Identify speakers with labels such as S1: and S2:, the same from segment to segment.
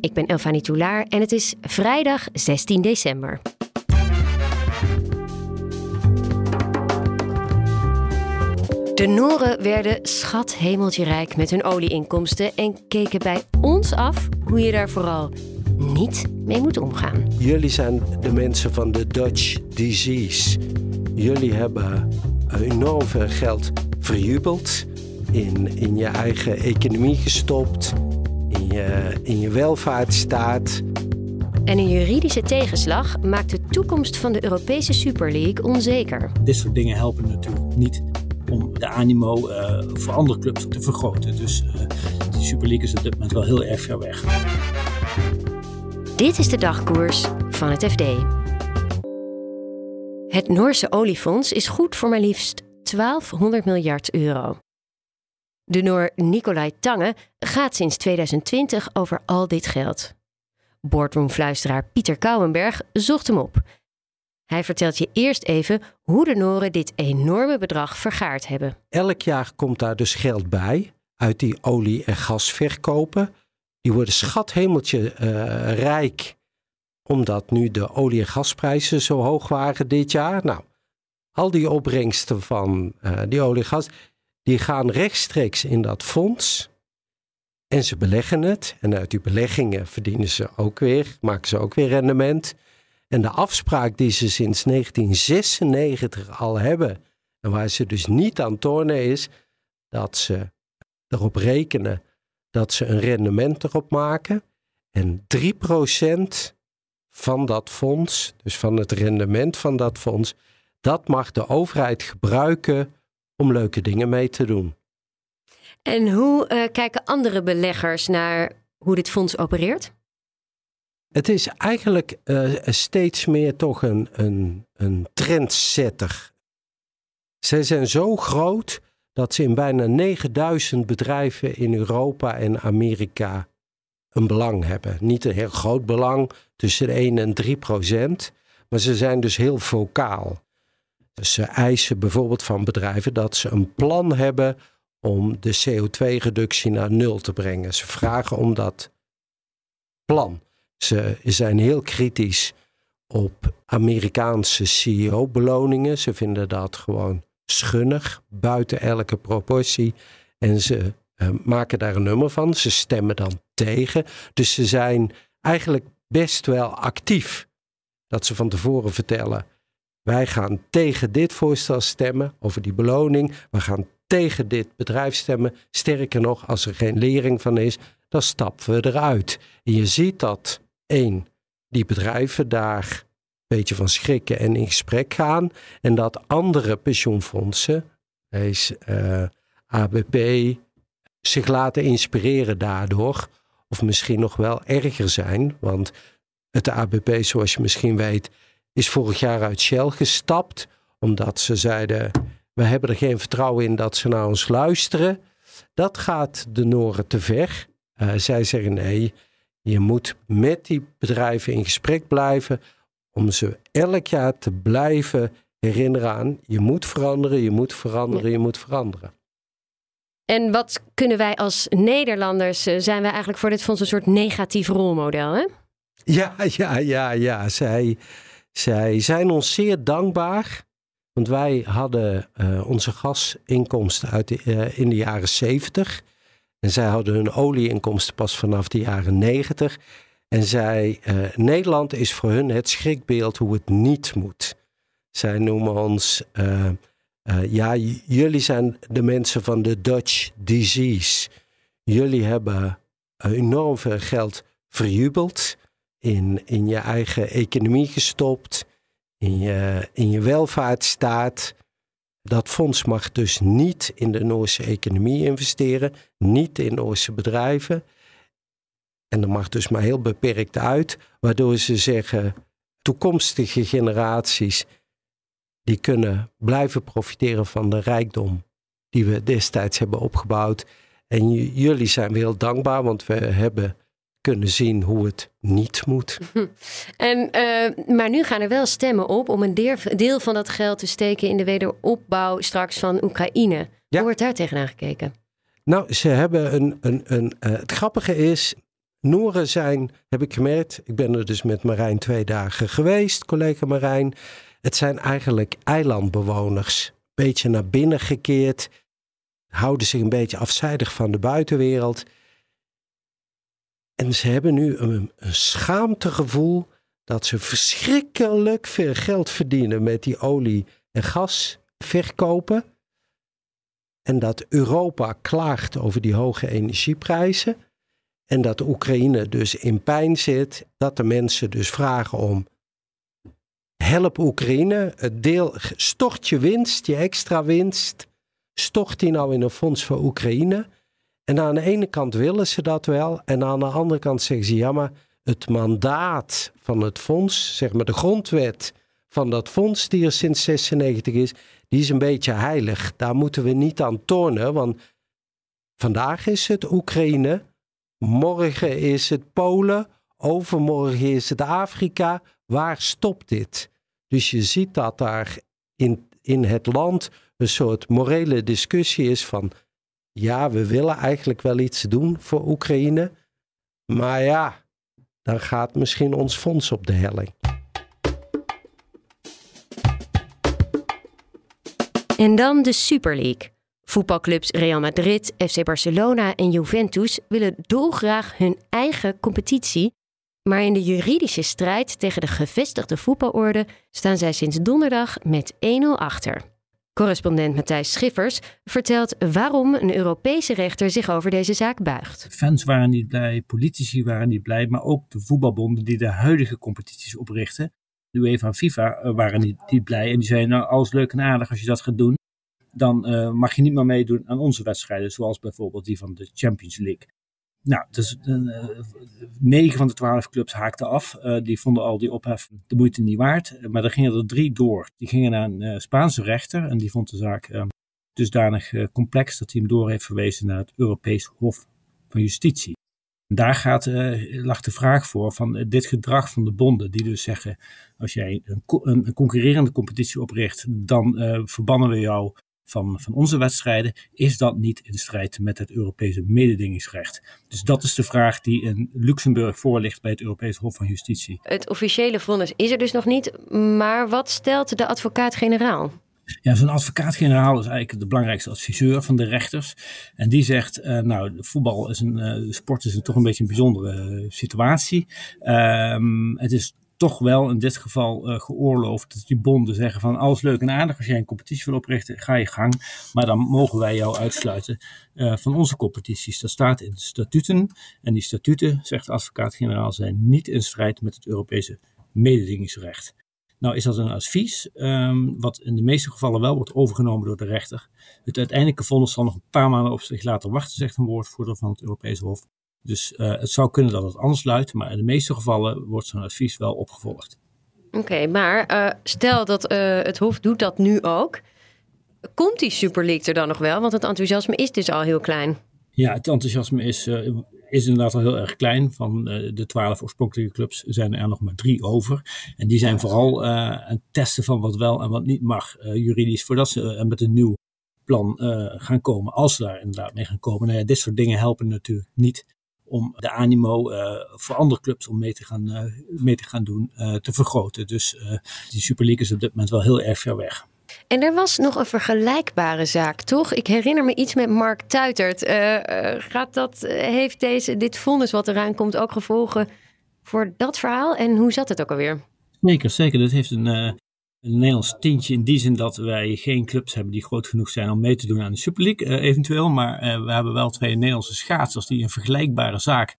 S1: Ik ben Elfanie Toulaar en het is vrijdag 16 december. De Noren werden schat hemeltje rijk met hun olieinkomsten en keken bij ons af hoe je daar vooral niet mee moet omgaan.
S2: Jullie zijn de mensen van de Dutch disease. Jullie hebben enorm veel geld verjubeld, in, in je eigen economie gestopt, je, in je welvaartsstaat.
S1: En een juridische tegenslag maakt de toekomst van de Europese Super League onzeker.
S3: Dit soort dingen helpen natuurlijk niet om de animo uh, voor andere clubs te vergroten. Dus uh, die Super League is op dit moment wel heel erg ver weg.
S1: Dit is de dagkoers van het FD. Het Noorse oliefonds is goed voor maar liefst 1200 miljard euro. De Noor Nicolai Tange gaat sinds 2020 over al dit geld. Boardroomfluisteraar Pieter Kouwenberg zocht hem op. Hij vertelt je eerst even hoe de Noren dit enorme bedrag vergaard hebben.
S2: Elk jaar komt daar dus geld bij uit die olie- en gasverkopen. Die worden schathemeltje uh, rijk omdat nu de olie- en gasprijzen zo hoog waren dit jaar. Nou, al die opbrengsten van uh, die olie en gas, die gaan rechtstreeks in dat fonds. En ze beleggen het. En uit die beleggingen verdienen ze ook weer, maken ze ook weer rendement. En de afspraak die ze sinds 1996 al hebben, en waar ze dus niet aan tornen is, dat ze erop rekenen dat ze een rendement erop maken. En 3% van dat fonds, dus van het rendement van dat fonds, dat mag de overheid gebruiken om leuke dingen mee te doen.
S1: En hoe uh, kijken andere beleggers naar hoe dit fonds opereert?
S2: Het is eigenlijk uh, steeds meer toch een, een, een trendsetter. Zij zijn zo groot dat ze in bijna 9000 bedrijven in Europa en Amerika een belang hebben. Niet een heel groot belang, tussen de 1 en 3 procent, maar ze zijn dus heel vocaal. Ze eisen bijvoorbeeld van bedrijven dat ze een plan hebben om de CO2-reductie naar nul te brengen. Ze vragen om dat plan. Ze zijn heel kritisch op Amerikaanse CEO-beloningen. Ze vinden dat gewoon schunnig, buiten elke proportie. En ze uh, maken daar een nummer van. Ze stemmen dan tegen. Dus ze zijn eigenlijk best wel actief. Dat ze van tevoren vertellen: wij gaan tegen dit voorstel stemmen over die beloning. We gaan tegen dit bedrijf stemmen. Sterker nog, als er geen lering van is, dan stappen we eruit. En je ziet dat één, die bedrijven daar een beetje van schrikken en in gesprek gaan. En dat andere pensioenfondsen, is, uh, ABP, zich laten inspireren daardoor. Of misschien nog wel erger zijn. Want het ABP, zoals je misschien weet, is vorig jaar uit Shell gestapt. Omdat ze zeiden, we hebben er geen vertrouwen in dat ze naar ons luisteren. Dat gaat de Noren te ver. Uh, zij zeggen nee, je moet met die bedrijven in gesprek blijven om ze elk jaar te blijven herinneren aan je moet veranderen, je moet veranderen, je moet veranderen.
S1: En wat kunnen wij als Nederlanders, eh, zijn wij eigenlijk voor dit fonds een soort negatief rolmodel, hè?
S2: Ja, ja, ja, ja. Zij, zij zijn ons zeer dankbaar. Want wij hadden uh, onze gasinkomsten uit de, uh, in de jaren 70. En zij hadden hun olieinkomsten pas vanaf de jaren 90. En zij, uh, Nederland is voor hun het schrikbeeld hoe het niet moet. Zij noemen ons ja, jullie zijn de mensen van de Dutch disease. Jullie hebben enorm veel geld verjubeld, in, in je eigen economie gestopt, in je, in je welvaartsstaat. Dat fonds mag dus niet in de Noorse economie investeren, niet in Noorse bedrijven. En dat mag dus maar heel beperkt uit, waardoor ze zeggen, toekomstige generaties, die kunnen blijven profiteren van de rijkdom die we destijds hebben opgebouwd. En jullie zijn we heel dankbaar, want we hebben kunnen zien hoe het niet moet.
S1: En, uh, maar nu gaan er wel stemmen op om een deel van dat geld te steken in de wederopbouw straks van Oekraïne. Ja. Hoe wordt daar tegenaan gekeken?
S2: Nou, ze hebben een. een, een uh, het grappige is, Noeren zijn, heb ik gemerkt. Ik ben er dus met Marijn twee dagen geweest, collega Marijn. Het zijn eigenlijk eilandbewoners. Beetje naar binnen gekeerd. Houden zich een beetje afzijdig van de buitenwereld. En ze hebben nu een, schaamtegevoel dat ze verschrikkelijk veel geld verdienen met die olie- en gasverkopen. En dat Europa klaagt over die hoge energieprijzen. En dat Oekraïne dus in pijn zit. Dat de mensen dus vragen om help Oekraïne. Deel, stort je winst, je extra winst. Stort die nou in een fonds voor Oekraïne. En aan de ene kant willen ze dat wel. En aan de andere kant zeggen ze ja, maar het mandaat van het fonds, zeg maar de grondwet van dat fonds die er sinds 96 is, die is een beetje heilig. Daar moeten we niet aan tornen, want vandaag is het Oekraïne, morgen is het Polen, overmorgen is het Afrika. Waar stopt dit? Dus je ziet dat daar in, in het land een soort morele discussie is van ja, we willen eigenlijk wel iets doen voor Oekraïne. Maar ja, dan gaat misschien ons fonds op de helling.
S1: En dan de Super League. Voetbalclubs Real Madrid, FC Barcelona en Juventus willen dolgraag hun eigen competitie. Maar in de juridische strijd tegen de gevestigde voetbalorde staan zij sinds donderdag met 1-0 achter. Correspondent Matthijs Schiffers vertelt waarom een Europese rechter zich over deze zaak buigt.
S3: Fans waren niet blij, politici waren niet blij, maar ook de voetbalbonden die de huidige competities oprichten. De UEFA en FIFA eh, waren niet, niet blij en die zeiden nou alles leuk en aardig als je dat gaat doen. Dan uh, mag je niet meer meedoen aan onze wedstrijden, zoals bijvoorbeeld die van de Champions League. Nou, dus uh, negen van de twaalf clubs haakten af. Uh, die vonden al die ophef de moeite niet waard. Maar er gingen er drie door. Die gingen naar een Spaanse rechter en die vond de zaak dusdanig complex dat hij hem door heeft verwezen naar het Europees Hof van Justitie. En daar gaat, lag de vraag voor van dit gedrag van de bonden, die dus zeggen: als jij een, een concurrerende competitie opricht, dan verbannen we jou van, van onze wedstrijden, is dat niet in strijd met het Europese mededingingsrecht? Dus dat is de vraag die in Luxemburg voor ligt bij het Europees Hof van Justitie.
S1: Het officiële vonnis is er dus nog niet, maar wat stelt de advocaat-generaal?
S3: Ja, zo'n advocaat-generaal is eigenlijk de belangrijkste adviseur van de rechters. En die zegt, uh, nou, voetbal is een, uh, sport is een, toch een beetje een bijzondere uh, situatie. Um, het is toch wel in dit geval uh, geoorloofd dat die bonden zeggen van alles leuk en aardig als jij een competitie wil oprichten, ga je gang. Maar dan mogen wij jou uitsluiten uh, van onze competities. Dat staat in de statuten. En die statuten, zegt de advocaat-generaal, zijn niet in strijd met het Europese mededingingsrecht. Nou is dat een advies, um, wat in de meeste gevallen wel wordt overgenomen door de rechter. Het uiteindelijke vonnis zal nog een paar maanden op zich laten wachten, zegt een woordvoerder van het Europese Hof. Dus uh, het zou kunnen dat het anders luidt, maar in de meeste gevallen wordt zo'n advies wel opgevolgd.
S1: Oké, okay, maar uh, stel dat uh, het Hof doet dat nu ook. Komt die Super League er dan nog wel? Want het enthousiasme is dus al heel klein.
S3: Ja, het enthousiasme is, is inderdaad al heel erg klein. Van de twaalf oorspronkelijke clubs zijn er nog maar drie over. En die zijn vooral aan het testen van wat wel en wat niet mag juridisch, voordat ze met een nieuw plan gaan komen. Als ze daar inderdaad mee gaan komen. Nou ja, dit soort dingen helpen natuurlijk niet om de animo uh, voor andere clubs om mee te gaan, uh, mee te gaan doen uh, te vergroten. Dus die Super League is op dit moment wel heel erg ver weg.
S1: En er was nog een vergelijkbare zaak, toch? Ik herinner me iets met Mark Tuitert. gaat dat, heeft deze, dit vonnis wat eraan komt ook gevolgen voor dat verhaal? En hoe zat het ook alweer?
S3: Zeker, zeker. Dat heeft een, een Nederlands tintje in die zin dat wij geen clubs hebben die groot genoeg zijn om mee te doen aan de Super League uh, eventueel. Maar uh, we hebben wel twee Nederlandse schaatsers die een vergelijkbare zaak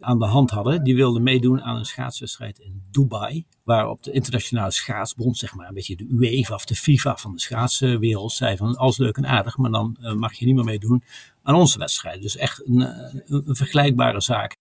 S3: aan de hand hadden. Die wilden meedoen aan een schaatswedstrijd in Dubai. Waarop de internationale schaatsbond, zeg maar een beetje de UEFA of de FIFA van de schaatswereld, zei van alles leuk en aardig, maar dan uh, mag je niet meer meedoen aan onze wedstrijd. Dus echt een, een vergelijkbare zaak.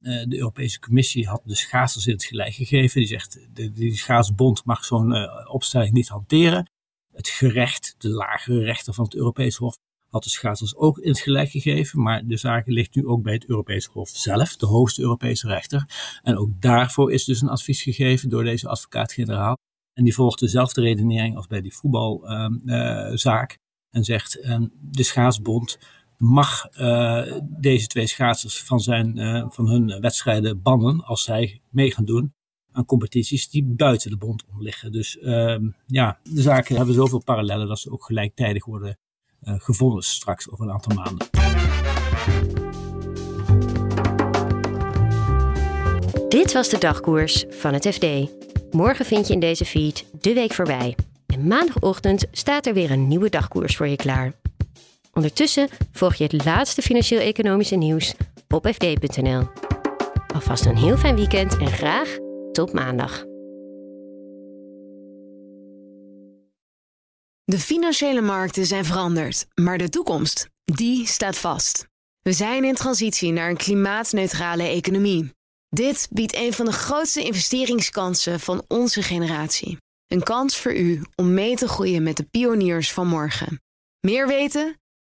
S3: Uh, de Europese Commissie had de schaatsers in het gelijk gegeven. Die zegt, de, die schaatsbond mag zo'n uh, opstelling niet hanteren. Het gerecht, de lagere rechter van het Europees Hof, had de schaatsers ook in het gelijk gegeven. Maar de zaak ligt nu ook bij het Europees Hof zelf, de hoogste Europese rechter. En ook daarvoor is dus een advies gegeven door deze advocaat-generaal. En die volgt dezelfde redenering als bij die voetbalzaak. En zegt, ehm, de schaatsbond mag uh, deze twee schaatsers van, zijn, uh, van hun wedstrijden bannen als zij mee gaan doen aan competities die buiten de bond liggen. Dus uh, ja, de zaken hebben zoveel parallellen dat ze ook gelijktijdig worden uh, gevonden straks over een aantal maanden.
S1: Dit was de dagkoers van het FD. Morgen vind je in deze feed de week voorbij. En maandagochtend staat er weer een nieuwe dagkoers voor je klaar. Ondertussen volg je het laatste financieel-economische nieuws op fd.nl. Alvast een heel fijn weekend en graag tot maandag.
S4: De financiële markten zijn veranderd, maar de toekomst, die staat vast. We zijn in transitie naar een klimaatneutrale economie. Dit biedt een van de grootste investeringskansen van onze generatie. Een kans voor u om mee te groeien met de pioniers van morgen. Meer weten?